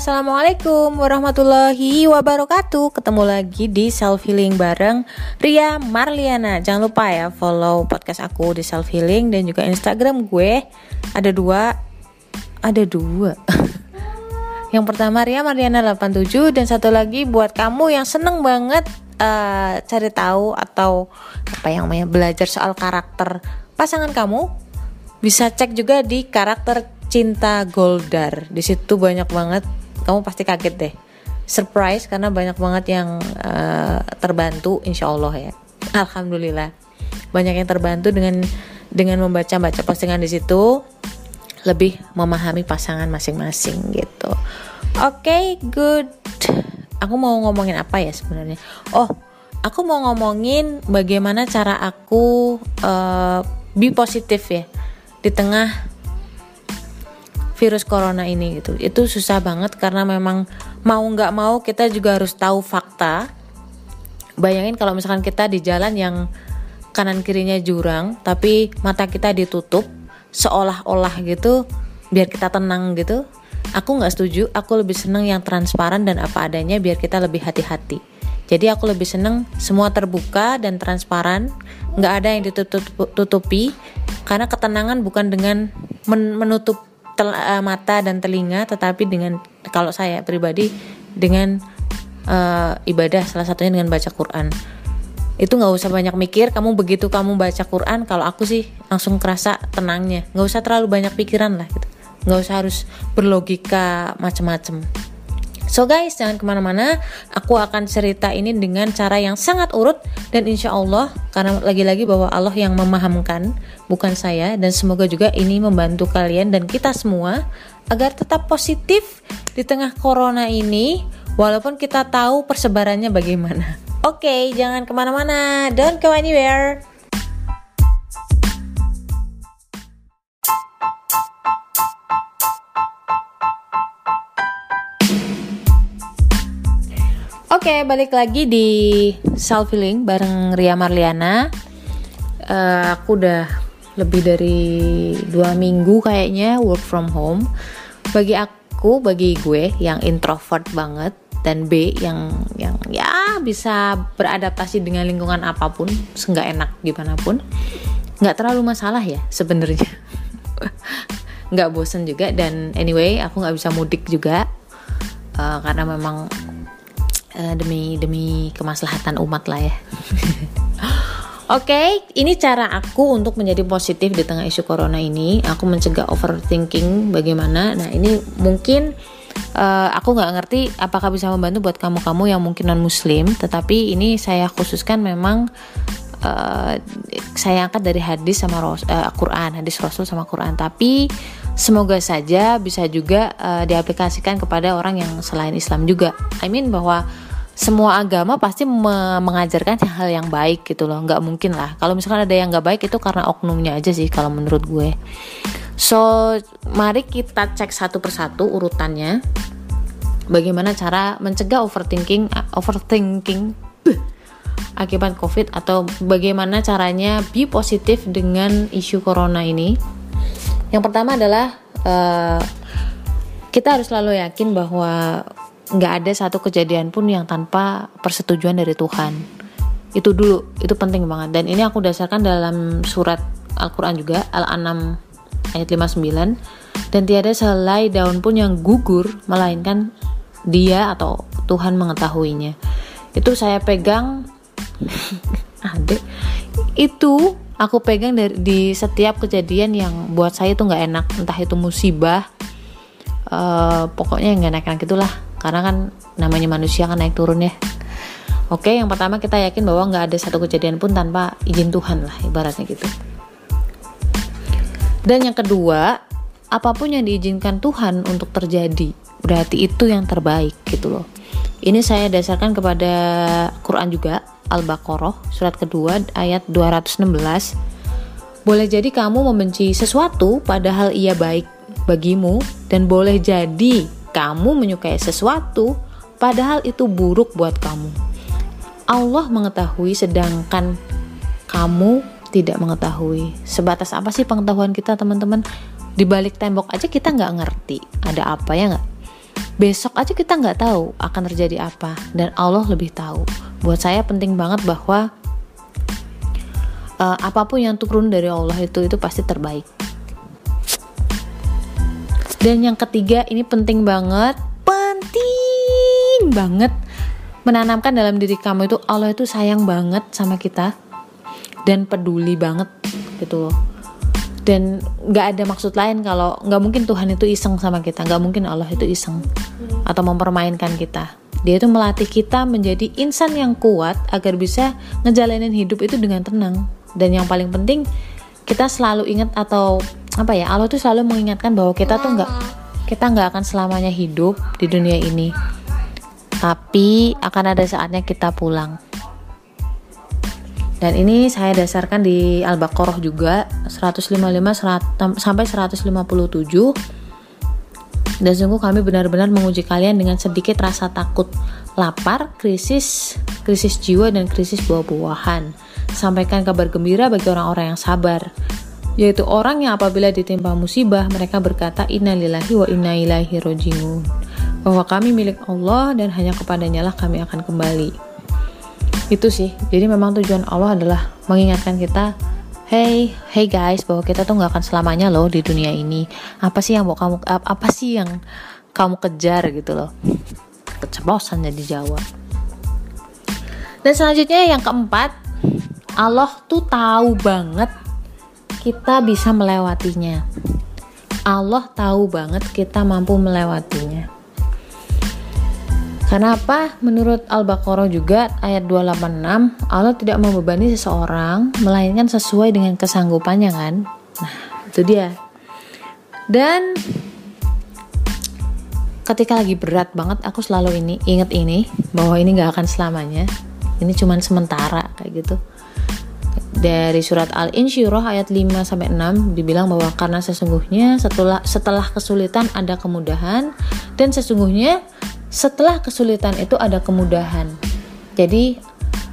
Assalamualaikum warahmatullahi wabarakatuh. Ketemu lagi di Self Healing bareng Ria Marliana. Jangan lupa ya follow podcast aku di Self Healing Dan juga Instagram gue. Ada dua Ada dua. Yang pertama Ria Marliana 87 Dan satu lagi buat kamu yang seneng banget uh, Cari tahu atau Apa yang namanya belajar soal karakter pasangan kamu Bisa cek juga di karakter cinta Goldar. Di situ banyak banget kamu pasti kaget deh. Surprise karena banyak banget yang uh, terbantu insya Allah ya. Alhamdulillah. Banyak yang terbantu dengan dengan membaca baca postingan di situ. Lebih memahami pasangan masing-masing gitu. Oke okay, good. Aku mau ngomongin apa ya sebenarnya? Oh aku mau ngomongin bagaimana cara aku uh, be positif ya. Di tengah virus corona ini gitu. Itu susah banget karena memang mau nggak mau kita juga harus tahu fakta. Bayangin kalau misalkan kita di jalan yang kanan kirinya jurang tapi mata kita ditutup seolah-olah gitu biar kita tenang gitu aku nggak setuju. Aku lebih seneng yang transparan dan apa adanya biar kita lebih hati-hati. Jadi aku lebih seneng semua terbuka dan transparan nggak ada yang ditutupi karena ketenangan bukan dengan menutup tel, uh, mata dan telinga tetapi dengan kalau saya pribadi dengan uh, ibadah salah satunya dengan baca Quran. Itu nggak usah banyak mikir kamu begitu kamu baca Quran kalau aku sih langsung kerasa tenangnya. Nggak usah terlalu banyak pikiran lah gitu. Nggak usah harus berlogika macem-macem So guys, jangan ke mana-mana. Aku akan cerita ini dengan cara yang sangat urut dan insya Allah karena lagi-lagi bahwa Allah yang memahamkan, bukan saya. Dan semoga juga ini membantu kalian dan kita semua agar tetap positif di tengah corona ini, walaupun kita tahu persebarannya bagaimana. Oke, okay, jangan ke mana-mana. Don't go anywhere. Oke, balik lagi di self healing bareng Ria Marliana. Uh, aku udah lebih dari dua minggu kayaknya work from home. Bagi aku, bagi gue yang introvert banget dan B yang yang ya bisa beradaptasi dengan lingkungan apa pun, seenggak enak gimana pun, nggak terlalu masalah ya sebenarnya. nggak bosen juga dan anyway aku nggak bisa mudik juga uh, karena memang uh, demi demi kemaslahatan umat lah ya. Oke, okay, ini cara aku untuk menjadi positif di tengah isu corona ini. Aku mencegah overthinking bagaimana. Nah, ini mungkin uh, aku nggak ngerti apakah bisa membantu buat kamu-kamu yang mungkin non Muslim. Tetapi ini saya khususkan memang uh, saya angkat dari hadis sama uh, Quran, hadis Rasul sama Quran. Tapi semoga saja bisa juga uh, diaplikasikan kepada orang yang selain Islam juga. I mean bahwa semua agama pasti me mengajarkan hal yang baik gitu loh. Nggak mungkin lah. Kalau misalkan ada yang nggak baik itu karena oknumnya aja sih kalau menurut gue. So mari kita cek satu persatu urutannya. Bagaimana cara mencegah overthinking overthinking akibat covid atau bagaimana caranya be positif dengan isu corona ini yang pertama adalah uh, kita harus selalu yakin bahwa nggak ada satu kejadian pun yang tanpa persetujuan dari Tuhan. Itu dulu itu penting banget. Dan ini aku dasarkan dalam surat Al-Quran juga Al-An'am ayat 59 dan tiada selai daun pun yang gugur melainkan dia atau Tuhan mengetahuinya. Itu saya pegang adek itu aku pegang dari di setiap kejadian yang buat saya itu nggak enak. Entah itu musibah uh, pokoknya nggak enak-enak itulah karena kan namanya manusia kan naik turun ya. Oke yang pertama kita yakin bahwa nggak ada satu kejadian pun tanpa izin Tuhan lah ibaratnya gitu. Dan yang kedua apa pun yang diizinkan Tuhan untuk terjadi berarti itu yang terbaik gitu loh ini saya dasarkan kepada Quran juga Al-Baqarah surat kedua ayat 216 boleh jadi kamu membenci sesuatu padahal ia baik bagimu dan boleh jadi kamu menyukai sesuatu, padahal itu buruk buat kamu. Allah mengetahui, sedangkan kamu tidak mengetahui. Sebatas apa sih pengetahuan kita, teman-teman? Di balik tembok aja kita nggak ngerti ada apa ya nggak? Besok aja kita nggak tahu akan terjadi apa dan Allah lebih tahu. Buat saya penting banget bahwa uh, apa pun yang turun dari Allah itu itu pasti terbaik. Dan yang ketiga ini penting banget penting banget. Menanamkan dalam diri kamu itu Allah itu sayang banget sama kita dan peduli banget gitu loh dan nggak ada maksud lain kalau nggak mungkin Tuhan itu iseng sama kita. Nggak mungkin Allah itu iseng atau mempermainkan kita. Dia itu melatih kita menjadi insan yang kuat agar bisa ngejalanin hidup itu dengan tenang. Dan yang paling penting kita selalu ingat atau apa ya Allah tuh selalu mengingatkan bahwa kita tuh nggak kita nggak akan selamanya hidup di dunia ini. Tapi akan ada saatnya kita pulang dan ini saya dasarkan di Al-Baqarah juga 155 sampai 157 dan sungguh kami benar-benar menguji kalian dengan sedikit rasa takut lapar, krisis, krisis jiwa dan krisis buah-buahan. Sampaikan kabar gembira bagi orang-orang yang sabar yaitu orang yang apabila ditimpa musibah mereka berkata innalillahi wa inna ilaihi rojiun. Bahwa kami milik Allah dan hanya kepadanya lah kami akan kembali itu sih. Jadi memang tujuan Allah adalah mengingatkan kita hey hey guys bahwa kita tuh nggak akan selamanya loh di dunia ini. Apa sih yang mau kamu apa sih yang kamu kejar? Gitu loh. Keceplosan jadi Jawa. Dan selanjutnya yang keempat Allah tuh tahu banget kita bisa melewatinya. Allah tahu banget kita mampu melewatinya karena apa? Menurut Al-Baqarah juga ayat 286, Allah tidak membebani seseorang melainkan sesuai dengan kesanggupannya kan? Nah, itu dia. Dan ketika lagi berat banget aku selalu ini inget ini bahwa ini gak akan selamanya. Ini cuman sementara kayak gitu. Dari surat Al-Insyirah ayat 5 sampai 6 dibilang bahwa karena sesungguhnya setelah setelah kesulitan ada kemudahan dan sesungguhnya setelah kesulitan itu ada kemudahan. Jadi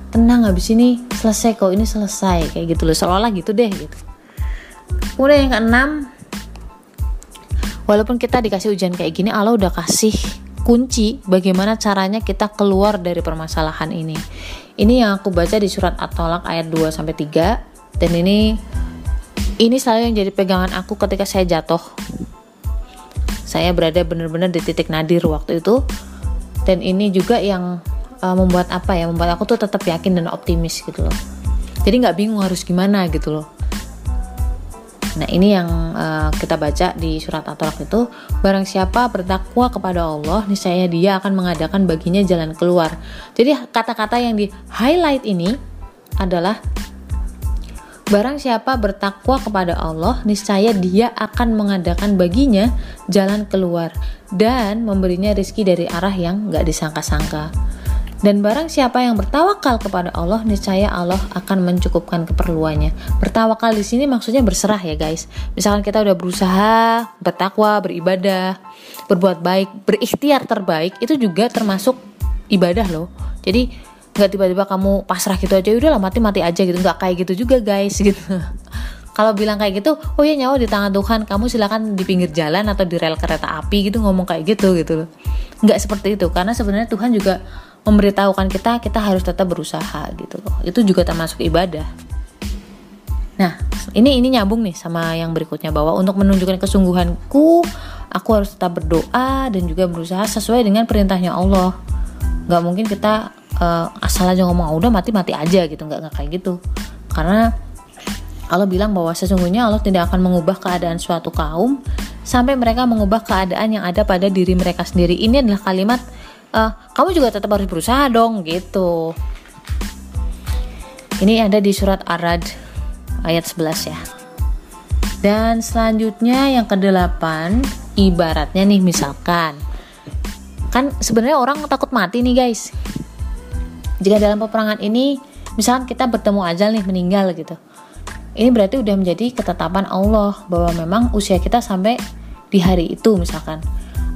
tenang habis ini selesai kok ini selesai kayak gitu loh. Seolah gitu deh gitu. Kemudian yang keenam walaupun kita dikasih ujian kayak gini Allah udah kasih kunci bagaimana caranya kita keluar dari permasalahan ini. Ini yang aku baca di surat At-Tolak ayat 2 sampai 3 dan ini ini selalu yang jadi pegangan aku ketika saya jatuh. Saya berada benar-benar di titik nadir waktu itu dan ini juga yang uh, membuat apa ya membuat aku tuh tetap yakin dan optimis gitu loh. Jadi nggak bingung harus gimana gitu loh. Nah ini yang uh, kita baca di surat At-Tolak itu Barang siapa bertakwa kepada Allah Niscaya dia akan mengadakan baginya jalan keluar. Jadi kata-kata yang di highlight ini adalah Barang siapa bertakwa kepada Allah, niscaya dia akan mengadakan baginya jalan keluar dan memberinya rezeki dari arah yang gak disangka-sangka. Dan barang siapa yang bertawakal kepada Allah, niscaya Allah akan mencukupkan keperluannya. Bertawakal di sini maksudnya berserah ya guys. Misalkan kita udah berusaha, bertakwa, beribadah, berbuat baik, berikhtiar terbaik, itu juga termasuk ibadah loh. Jadi nggak tiba-tiba kamu pasrah gitu aja udah lah mati mati aja gitu. Nggak kayak gitu juga guys gitu. Kalau bilang kayak gitu oh ya nyawa di tangan Tuhan kamu silakan di pinggir jalan atau di rel kereta api gitu ngomong kayak gitu gitu loh. Nggak seperti itu karena sebenarnya Tuhan juga memberitahukan kita kita harus tetap berusaha gitu loh. Itu juga termasuk ibadah. Nah ini ini nyambung nih sama yang berikutnya bahwa untuk menunjukkan kesungguhanku aku harus tetap berdoa dan juga berusaha sesuai dengan perintahnya Allah. Nggak mungkin kita uh, asal aja ngomong ah, udah mati mati aja gitu. Nggak nggak kayak gitu. Karena Allah bilang bahwa sesungguhnya Allah tidak akan mengubah keadaan suatu kaum sampai mereka mengubah keadaan yang ada pada diri mereka sendiri. Ini adalah kalimat uh, kamu juga tetap harus berusaha dong gitu. Ini ada di surat Arad ayat 11 ya. Dan selanjutnya yang kedelapan ibaratnya nih misalkan. Kan sebenarnya orang takut mati nih guys jika dalam peperangan ini misalkan kita bertemu ajal nih meninggal gitu. Ini berarti udah menjadi ketetapan Allah bahwa memang usia kita sampai di hari itu misalkan.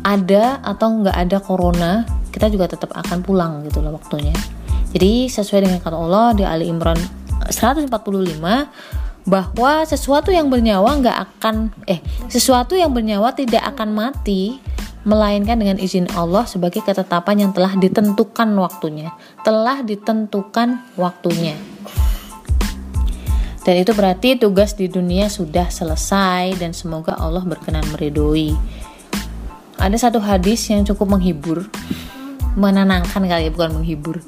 Ada atau nggak ada corona kita juga tetap akan pulang gitu loh waktunya. Jadi sesuai dengan kata Allah di Ali Imran 145 bahwa sesuatu yang bernyawa nggak akan eh sesuatu yang bernyawa tidak akan mati melainkan dengan izin Allah sebagai ketetapan yang telah ditentukan waktunya, telah ditentukan waktunya. Dan itu berarti tugas di dunia sudah selesai dan semoga Allah berkenan meridoi. Ada satu hadis yang cukup menghibur, menenangkan kali ya, bukan menghibur.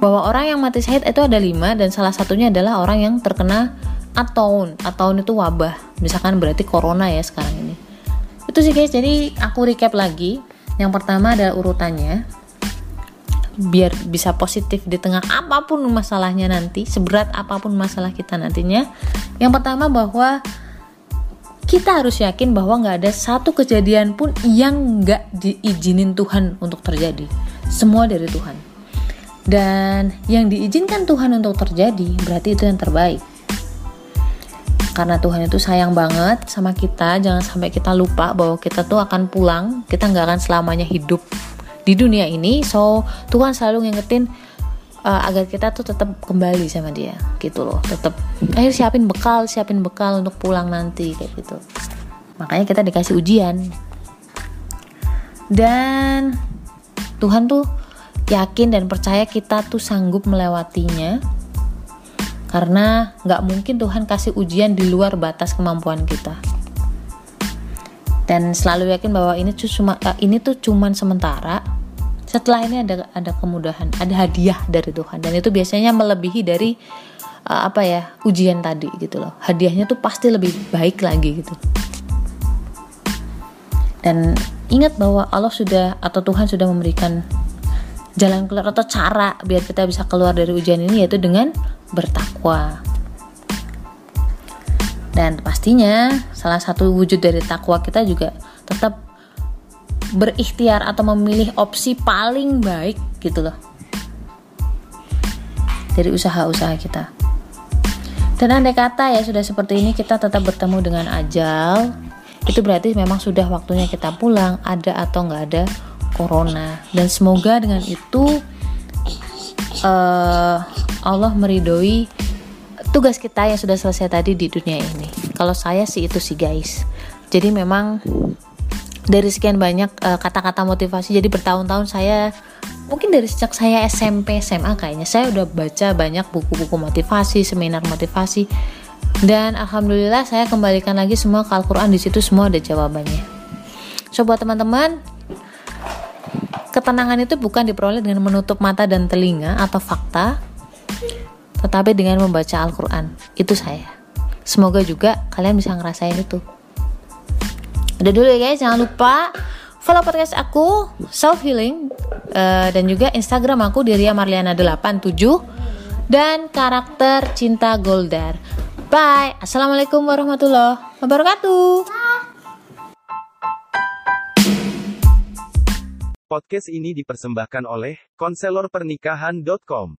Bahwa orang yang mati syahid itu ada lima dan salah satunya adalah orang yang terkena ataun. Ataun itu wabah. Misalkan berarti corona ya sekarang ini itu sih guys. Jadi aku recap lagi. Yang pertama adalah urutannya. Biar bisa positif di tengah apa pun masalahnya nanti seberat apa pun masalah kita nantinya. Yang pertama bahwa kita harus yakin bahwa nggak ada satu kejadian pun yang nggak diizinin Tuhan untuk terjadi. Semua dari Tuhan. Dan yang diizinkan Tuhan untuk terjadi berarti itu yang terbaik karena Tuhan itu sayang banget sama kita jangan sampai kita lupa bahwa kita tuh akan pulang. Kita nggak akan selamanya hidup di dunia ini. So Tuhan selalu ngingetin uh, agar kita tuh tetap kembali sama dia gitu loh. Tetap ayo siapin bekal siapin bekal untuk pulang nanti kayak gitu. Makanya kita dikasih ujian. Dan Tuhan tuh yakin dan percaya kita tuh sanggup melewatinya karena nggak mungkin Tuhan kasih ujian di luar batas kemampuan kita. Dan selalu yakin bahwa ini tuh cuma uh, ini tuh cuman sementara. Setelah ini ada ada kemudahan ada hadiah dari Tuhan. Dan itu biasanya melebihi dari uh, apa ya ujian tadi gitu loh. Hadiahnya tuh pasti lebih baik lagi gitu. Dan ingat bahwa Allah sudah atau Tuhan sudah memberikan jalan keluar atau cara biar kita bisa keluar dari ujian ini yaitu dengan bertakwa. Dan pastinya salah satu wujud dari takwa kita juga tetap berikhtiar atau memilih opsi paling baik gitu loh. Dari usaha-usaha kita. Dan andai kata ya sudah seperti ini kita tetap bertemu dengan ajal, itu berarti memang sudah waktunya kita pulang, ada atau nggak ada corona. Dan semoga dengan itu uh, Allah meridoi tugas kita yang sudah selesai tadi di dunia ini. Kalau saya sih itu sih guys. Jadi memang dari sekian banyak eh, kata-kata uh, motivasi jadi bertahun-tahun saya mungkin dari sejak saya SMP SMA kayaknya saya udah baca banyak buku-buku motivasi, seminar motivasi dan alhamdulillah saya kembalikan lagi semua ke Al-Qur'an di situ semua ada jawabannya. So buat teman-teman ketenangan itu bukan diperoleh dengan menutup mata dan telinga atau fakta, tetapi dengan membaca Al-Quran. Itu saya. Semoga juga kalian bisa ngerasain itu. Udah dulu ya guys, jangan lupa follow podcast aku self healing uh, dan juga Instagram aku Diria Marliana 87 dan karakter cinta Goldar. Bye. Assalamualaikum warahmatullahi wabarakatuh. Podcast ini dipersembahkan oleh konselorpernikahan.com.